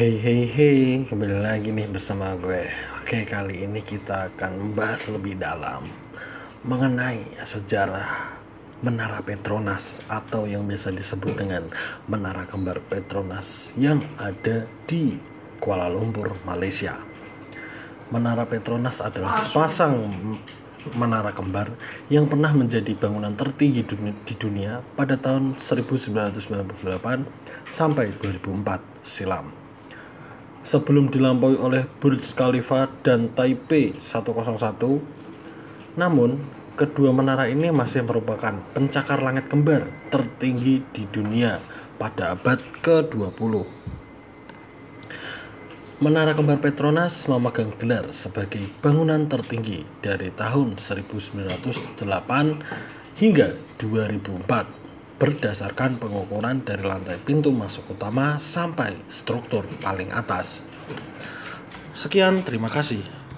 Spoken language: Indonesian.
Hey hey hey, kembali lagi nih bersama gue. Oke, kali ini kita akan membahas lebih dalam mengenai sejarah Menara Petronas atau yang biasa disebut dengan Menara Kembar Petronas yang ada di Kuala Lumpur, Malaysia. Menara Petronas adalah sepasang menara kembar yang pernah menjadi bangunan tertinggi di dunia pada tahun 1998 sampai 2004 silam sebelum dilampaui oleh Burj Khalifa dan Taipei 101. Namun, kedua menara ini masih merupakan pencakar langit kembar tertinggi di dunia pada abad ke-20. Menara Kembar Petronas memegang gelar sebagai bangunan tertinggi dari tahun 1908 hingga 2004 berdasarkan pengukuran dari lantai pintu masuk utama sampai struktur paling atas. Sekian, terima kasih.